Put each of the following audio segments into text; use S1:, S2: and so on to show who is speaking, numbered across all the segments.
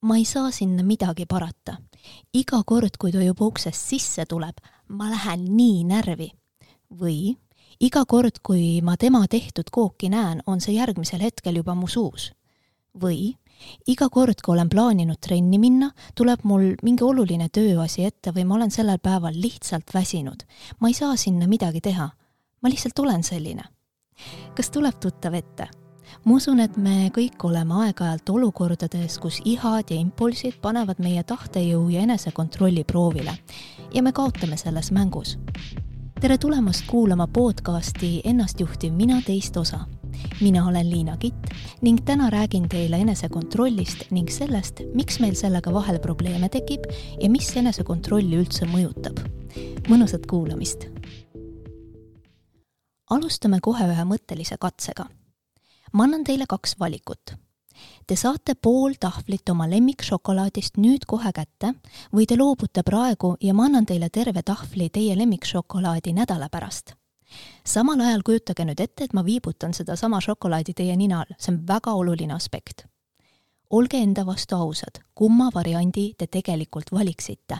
S1: ma ei saa sinna midagi parata. iga kord, kui ta juba uksest sisse tuleb, ma lähen nii närvi. või iga kord, kui ma tema tehtud kooki näen, on see järgmisel hetkel juba mu suus. või iga kord, kui olen plaaninud trenni minna, tuleb mul mingi oluline tööasi ette või ma olen sellel päeval lihtsalt väsinud. ma ei saa sinna midagi teha. ma lihtsalt olen selline. kas tuleb tuttav ette? Ma usun, et me kõik oleme aeg-ajalt olukordades, kus ihad ja impulsid panevad meie tahtejõu ja enesekontrolli proovile ja me kaotame selles mängus. tere tulemast kuulama podcasti Ennastjuhtiv mina teist osa. mina olen Liina Kitt ning täna räägin teile enesekontrollist ning sellest, miks meil sellega vahel probleeme tekib ja mis enesekontrolli üldse mõjutab. mõnusat kuulamist alustame kohe ühe mõttelise katsega ma annan teile kaks valikut. Te saate pool tahvlit oma lemmikšokolaadist nüüd kohe kätte või te loobute praegu ja ma annan teile terve tahvli teie lemmikšokolaadi nädala pärast. samal ajal kujutage nüüd ette, et ma viibutan sedasama šokolaadi teie nina all, see on väga oluline aspekt. olge enda vastu ausad, kumma variandi te tegelikult valiksite.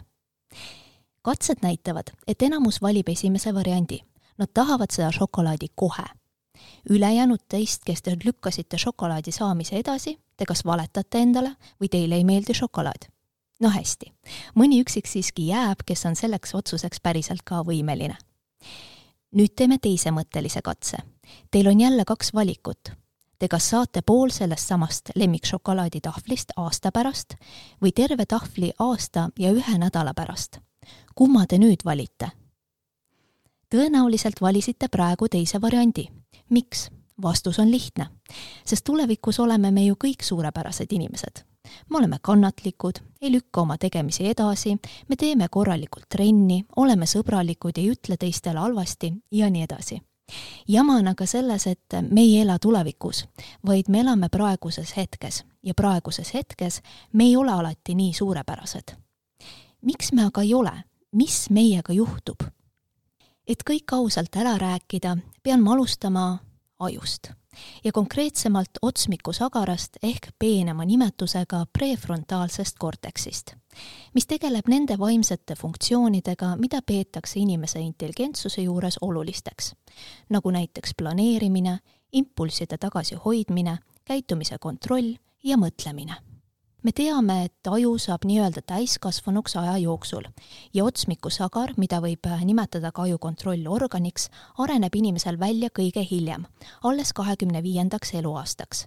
S1: katsed näitavad, et enamus valib esimese variandi. Nad tahavad seda šokolaadi kohe ülejäänud teist, kes te lükkasite šokolaadi saamise edasi, te kas valetate endale või teile ei meeldi šokolaad. no hästi, mõni üksik siiski jääb, kes on selleks otsuseks päriselt ka võimeline. nüüd teeme teise mõttelise katse. Teil on jälle kaks valikut. Te kas saate pool sellest samast lemmikšokolaadi tahvlist aasta pärast või terve tahvli aasta ja ühe nädala pärast. kumma te nüüd valite? tõenäoliselt valisite praegu teise variandi miks? vastus on lihtne, sest tulevikus oleme me ju kõik suurepärased inimesed. me oleme kannatlikud, ei lükka oma tegemisi edasi, me teeme korralikult trenni, oleme sõbralikud, ei ütle teistele halvasti ja nii edasi jama on aga selles, et me ei ela tulevikus, vaid me elame praeguses hetkes ja praeguses hetkes me ei ole alati nii suurepärased. miks me aga ei ole, mis meiega juhtub? Et kõik ausalt ära rääkida, pean ma alustama ajust. Ja konkreetsemalt otsmikussagarast ehk peenema nimetusega prefrontaalsest korteksist, mis tegeleb nende vaimsete funktsioonidega, mida peetakse inimese intelligentsuse juures olulisteks, nagu näiteks planeerimine, impulsside tagasihoidmine, käitumise kontroll ja mõtlemine me teame, et aju saab nii-öelda täiskasvanuks aja jooksul ja otsmikusagar, mida võib äh, nimetada ka aju kontrollorganiks, areneb inimesel välja kõige hiljem, alles kahekümne viiendaks eluaastaks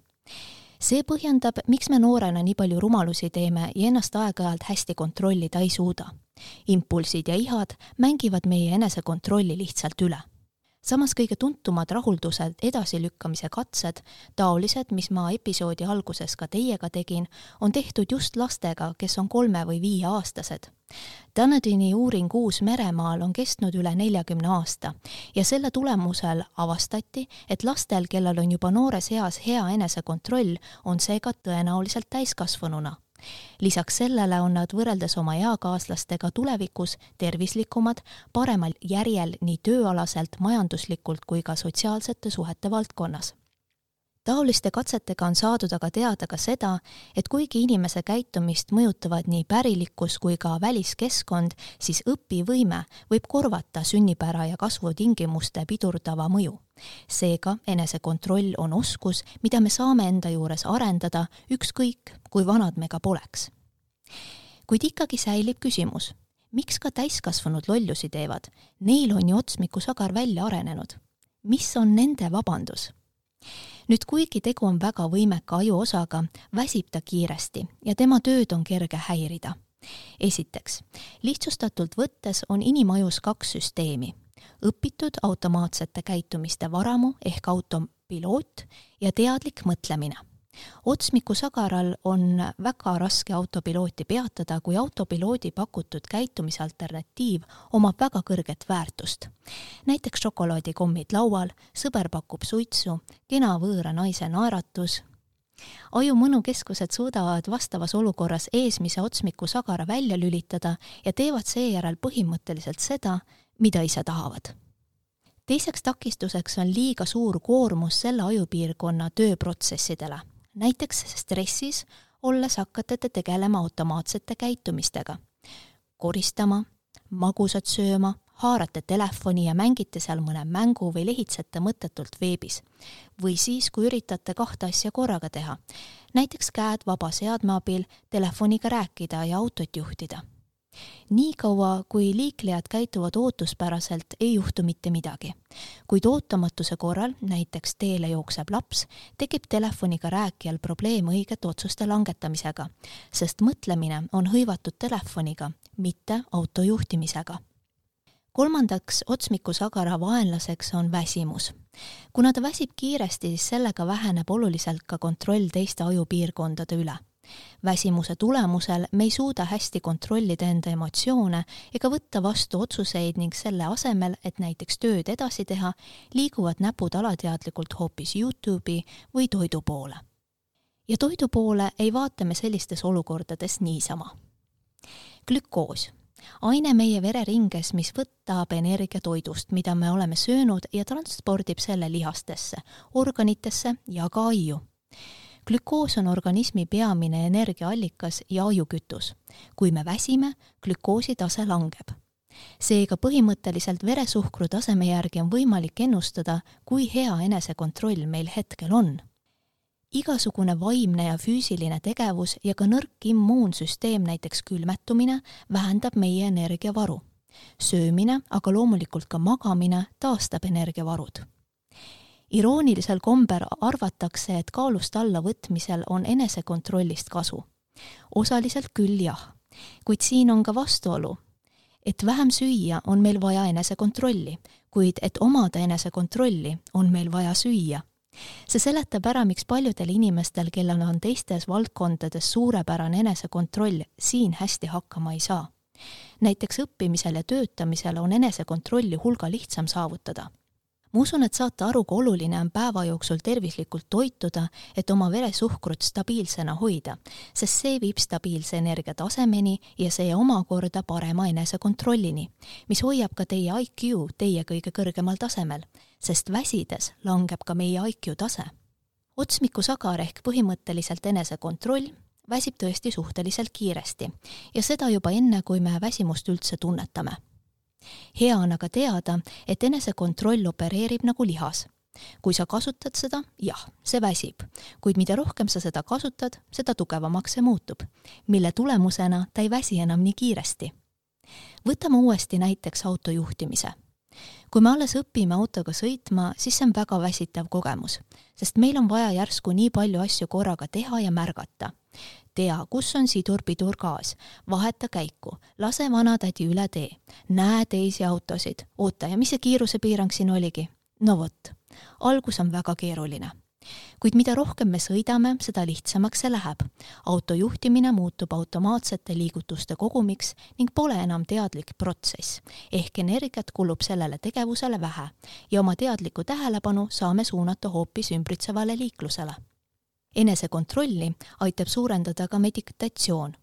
S1: see põhjendab, miks me noorena nii palju rumalusi teeme ja ennast aeg-ajalt hästi kontrollida ei suuda. impulsid ja ihad mängivad meie enesekontrolli lihtsalt üle samas kõige tuntumad rahuldused, edasilükkamise katsed, taolised, mis ma episoodi alguses ka teiega tegin, on tehtud just lastega, kes on kolme või viieaastased. Dunedini uuring Uus-Meremaal on kestnud üle neljakümne aasta ja selle tulemusel avastati, et lastel, kellel on juba noores eas hea enesekontroll, on see ka tõenäoliselt täiskasvanuna lisaks sellele on nad võrreldes oma eakaaslastega tulevikus tervislikumad, paremal järjel nii tööalaselt, majanduslikult kui ka sotsiaalsete suhete valdkonnas taoliste katsetega on saadud aga teada ka seda, et kuigi inimese käitumist mõjutavad nii pärilikkus kui ka väliskeskkond, siis õpivõime võib korvata sünnipära ja kasvutingimuste pidurdava mõju. seega enesekontroll on oskus, mida me saame enda juures arendada, ükskõik kui vanad me ka poleks. kuid ikkagi säilib küsimus, miks ka täiskasvanud lollusi teevad, neil on ju otsmikusagar välja arenenud. mis on nende vabandus? Nüüd kuigi tegu on väga võimeka ajuosaga, väsib ta kiiresti ja tema tööd on kerge häirida. esiteks, lihtsustatult võttes on inimajus kaks süsteemi, õpitud automaatsete käitumiste varamu ehk autopiloot ja teadlik mõtlemine otsmiku sagaral on väga raske autopilooti peatada, kui autopiloodi pakutud käitumisalternatiiv omab väga kõrget väärtust. näiteks šokolaadikommid laual, sõber pakub suitsu, kena võõra naise naeratus, aju mõnukeskused suudavad vastavas olukorras eesmise otsmiku sagara välja lülitada ja teevad seejärel põhimõtteliselt seda, mida ise tahavad. Teiseks takistuseks on liiga suur koormus selle ajupiirkonna tööprotsessidele näiteks stressis olles hakkate te tegelema automaatsete käitumistega. koristama, magusat sööma, haarate telefoni ja mängite seal mõne mängu või lehitsete mõttetult veebis. või siis, kui üritate kahte asja korraga teha, näiteks käed vaba seadme abil telefoniga rääkida ja autot juhtida niikaua, kui liiklejad käituvad ootuspäraselt, ei juhtu mitte midagi. kuid ootamatuse korral, näiteks teele jookseb laps, tekib telefoniga rääkijal probleem õigete otsuste langetamisega, sest mõtlemine on hõivatud telefoniga, mitte auto juhtimisega kolmandaks otsmikusagara vaenlaseks on väsimus. kuna ta väsib kiiresti, siis sellega väheneb oluliselt ka kontroll teiste ajupiirkondade üle väsimuse tulemusel me ei suuda hästi kontrollida enda emotsioone ega võtta vastu otsuseid ning selle asemel, et näiteks tööd edasi teha, liiguvad näpud alateadlikult hoopis Youtube'i või toidu poole. ja toidu poole ei vaata me sellistes olukordades niisama. glükoos, aine meie vereringes, mis võtab energia toidust, mida me oleme söönud ja transpordib selle lihastesse, organitesse ja ka aiu glükoos on organismi peamine energiaallikas ja ajukütus. kui me väsime, glükoosi tase langeb. seega põhimõtteliselt veresuhkru taseme järgi on võimalik ennustada, kui hea enesekontroll meil hetkel on. igasugune vaimne ja füüsiline tegevus ja ka nõrk immuunsüsteem, näiteks külmetumine, vähendab meie energiavaru. söömine, aga loomulikult ka magamine taastab energiavarud iroonilisel kombel arvatakse, et kaalust allavõtmisel on enesekontrollist kasu. osaliselt küll jah, kuid siin on ka vastuolu. et vähem süüa, on meil vaja enesekontrolli, kuid et omada enesekontrolli, on meil vaja süüa see seletab ära, miks paljudel inimestel, kellel on teistes valdkondades suurepärane enesekontroll, siin hästi hakkama ei saa. näiteks õppimisel ja töötamisel on enesekontrolli hulga lihtsam saavutada ma usun, et saate aru, kui oluline on päeva jooksul tervislikult toituda, et oma veresuhkrut stabiilsena hoida, sest see viib stabiilse energia tasemeni ja see omakorda parema enesekontrollini, mis hoiab ka teie IQ teie kõige kõrgemal tasemel, sest väsides langeb ka meie IQ tase. otsmikusagar ehk põhimõtteliselt enesekontroll väsib tõesti suhteliselt kiiresti ja seda juba enne, kui me väsimust üldse tunnetame hea on aga teada, et enesekontroll opereerib nagu lihas. kui sa kasutad seda, jah, see väsib, kuid mida rohkem sa seda kasutad, seda tugevamaks see muutub, mille tulemusena ta ei väsi enam nii kiiresti. võtame uuesti näiteks auto juhtimise kui me alles õpime autoga sõitma, siis see on väga väsitav kogemus, sest meil on vaja järsku nii palju asju korraga teha ja märgata tea, kus on sidur, pidur, gaas, vaheta käiku, lase vanatädi üle tee, näe teisi autosid, oota, ja mis see kiirusepiirang siin oligi? no vot, algus on väga keeruline. Kuid mida rohkem me sõidame, seda lihtsamaks see läheb. auto juhtimine muutub automaatsete liigutuste kogumiks ning pole enam teadlik protsess, ehk energiat kulub sellele tegevusele vähe. Ja oma teadlikku tähelepanu saame suunata hoopis ümbritsevale liiklusele enesekontrolli aitab suurendada ka meditatsioon,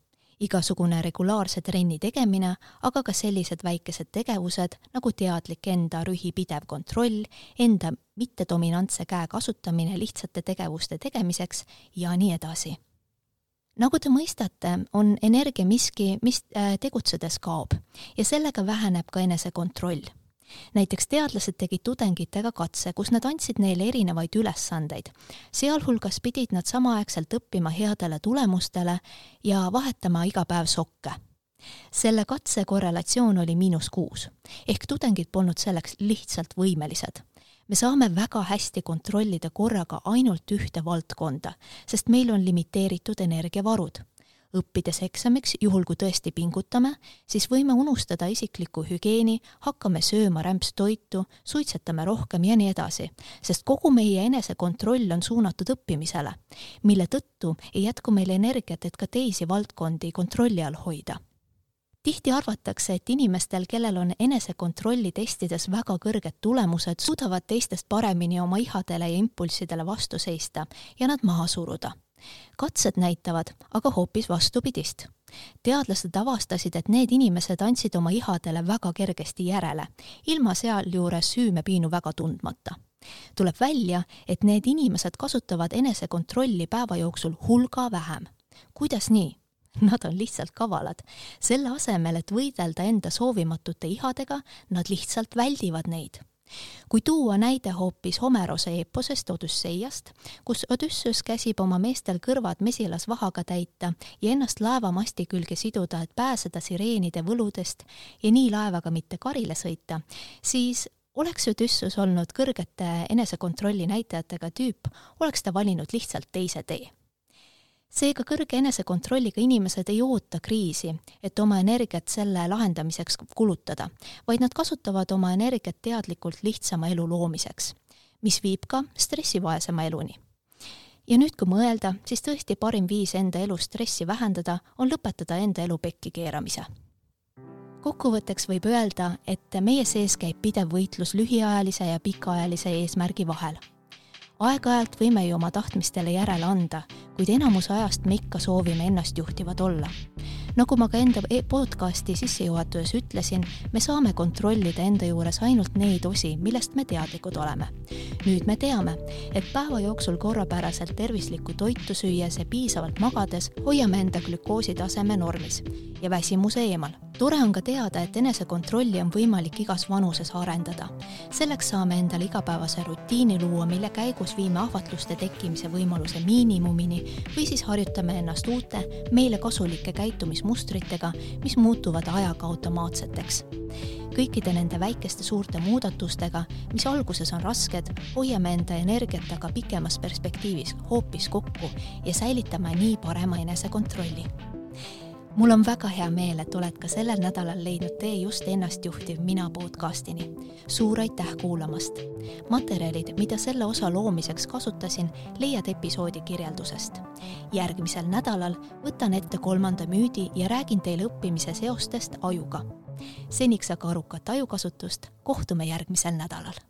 S1: igasugune regulaarse trenni tegemine, aga ka sellised väikesed tegevused nagu teadlik enda rühi pidev kontroll, enda mittedominantse käe kasutamine lihtsate tegevuste tegemiseks ja nii edasi. nagu te mõistate, on energia miski, mis äh, tegutsedes kaob ja sellega väheneb ka enesekontroll näiteks teadlased tegid tudengitega katse, kus nad andsid neile erinevaid ülesandeid. sealhulgas pidid nad samaaegselt õppima headele tulemustele ja vahetama iga päev sokke selle katse korrelatsioon oli miinus kuus ehk tudengid polnud selleks lihtsalt võimelised. me saame väga hästi kontrollida korraga ainult ühte valdkonda, sest meil on limiteeritud energiavarud õppides eksamiks, juhul kui tõesti pingutame, siis võime unustada isiklikku hügieeni, hakkame sööma rämpstoitu, suitsetame rohkem ja nii edasi, sest kogu meie enesekontroll on suunatud õppimisele, mille tõttu ei jätku meil energiat, et ka teisi valdkondi kontrolli all hoida. Tihti arvatakse, et inimestel, kellel on enesekontrolli testides väga kõrged tulemused, suudavad teistest paremini oma ihadele ja impulssidele vastu seista ja nad maha suruda katsed näitavad aga hoopis vastupidist. teadlased avastasid, et need inimesed andsid oma ihadele väga kergesti järele, ilma sealjuures süümepiinu väga tundmata. tuleb välja, et need inimesed kasutavad enesekontrolli päeva jooksul hulga vähem kuidas nii? Nad on lihtsalt kavalad. selle asemel, et võidelda enda soovimatute ihadega, nad lihtsalt väldivad neid kui tuua näide hoopis Homerose eeposest Odüsseiast, kus Odüsseus käsib oma meestel kõrvad mesilasvahaga täita ja ennast laevamasti külge siduda, et pääseda sireenide võludest ja nii laevaga mitte karile sõita, siis oleks Odüsseus olnud kõrgete enesekontrolli näitajatega tüüp, oleks ta valinud lihtsalt teise tee seega kõrge enesekontrolliga inimesed ei oota kriisi, et oma energiat selle lahendamiseks kulutada, vaid nad kasutavad oma energiat teadlikult lihtsama elu loomiseks, mis viib ka stressivaesema eluni. ja nüüd, kui mõelda, siis tõesti parim viis enda elus stressi vähendada on lõpetada enda elu pekki keeramise kokkuvõtteks võib öelda, et meie sees käib pidev võitlus lühiajalise ja pikaajalise eesmärgi vahel aeg-ajalt võime ju oma tahtmistele järele anda, kuid enamus ajast me ikka soovime ennastjuhtivad olla. nagu ma ka enda e-, podcasti sissejuhatuses ütlesin, me saame kontrollida enda juures ainult neid osi, millest me teadlikud oleme. nüüd me teame, et päeva jooksul korrapäraselt tervislikku toitu süües ja piisavalt magades hoiame enda glükoosi taseme normis ja väsimuse eemal. Tore on ka teada, et enesekontrolli on võimalik igas vanuses arendada. selleks saame endale igapäevase rutiini luua, mille käigus viime ahvatluste tekkimise võimaluse miinimumini või siis harjutame ennast uute, meile kasulike käitumismustritega, mis muutuvad ajaga automaatseteks kõikide nende väikeste suurte muudatustega, mis alguses on rasked, hoiame enda energiat aga pikemas perspektiivis hoopis kokku ja säilitame nii parema enesekontrolli mul on väga hea meel, et oled ka sellel nädalal leidnud tee just ennastjuhtiv Mina podcastini. suur aitäh kuulamast! materjalid, mida selle osa loomiseks kasutasin, leiad episoodi kirjeldusest. järgmisel nädalal võtan ette kolmanda müüdi ja räägin teile õppimise seostest ajuga. seniks aga arukat ajukasutust, kohtume järgmisel nädalal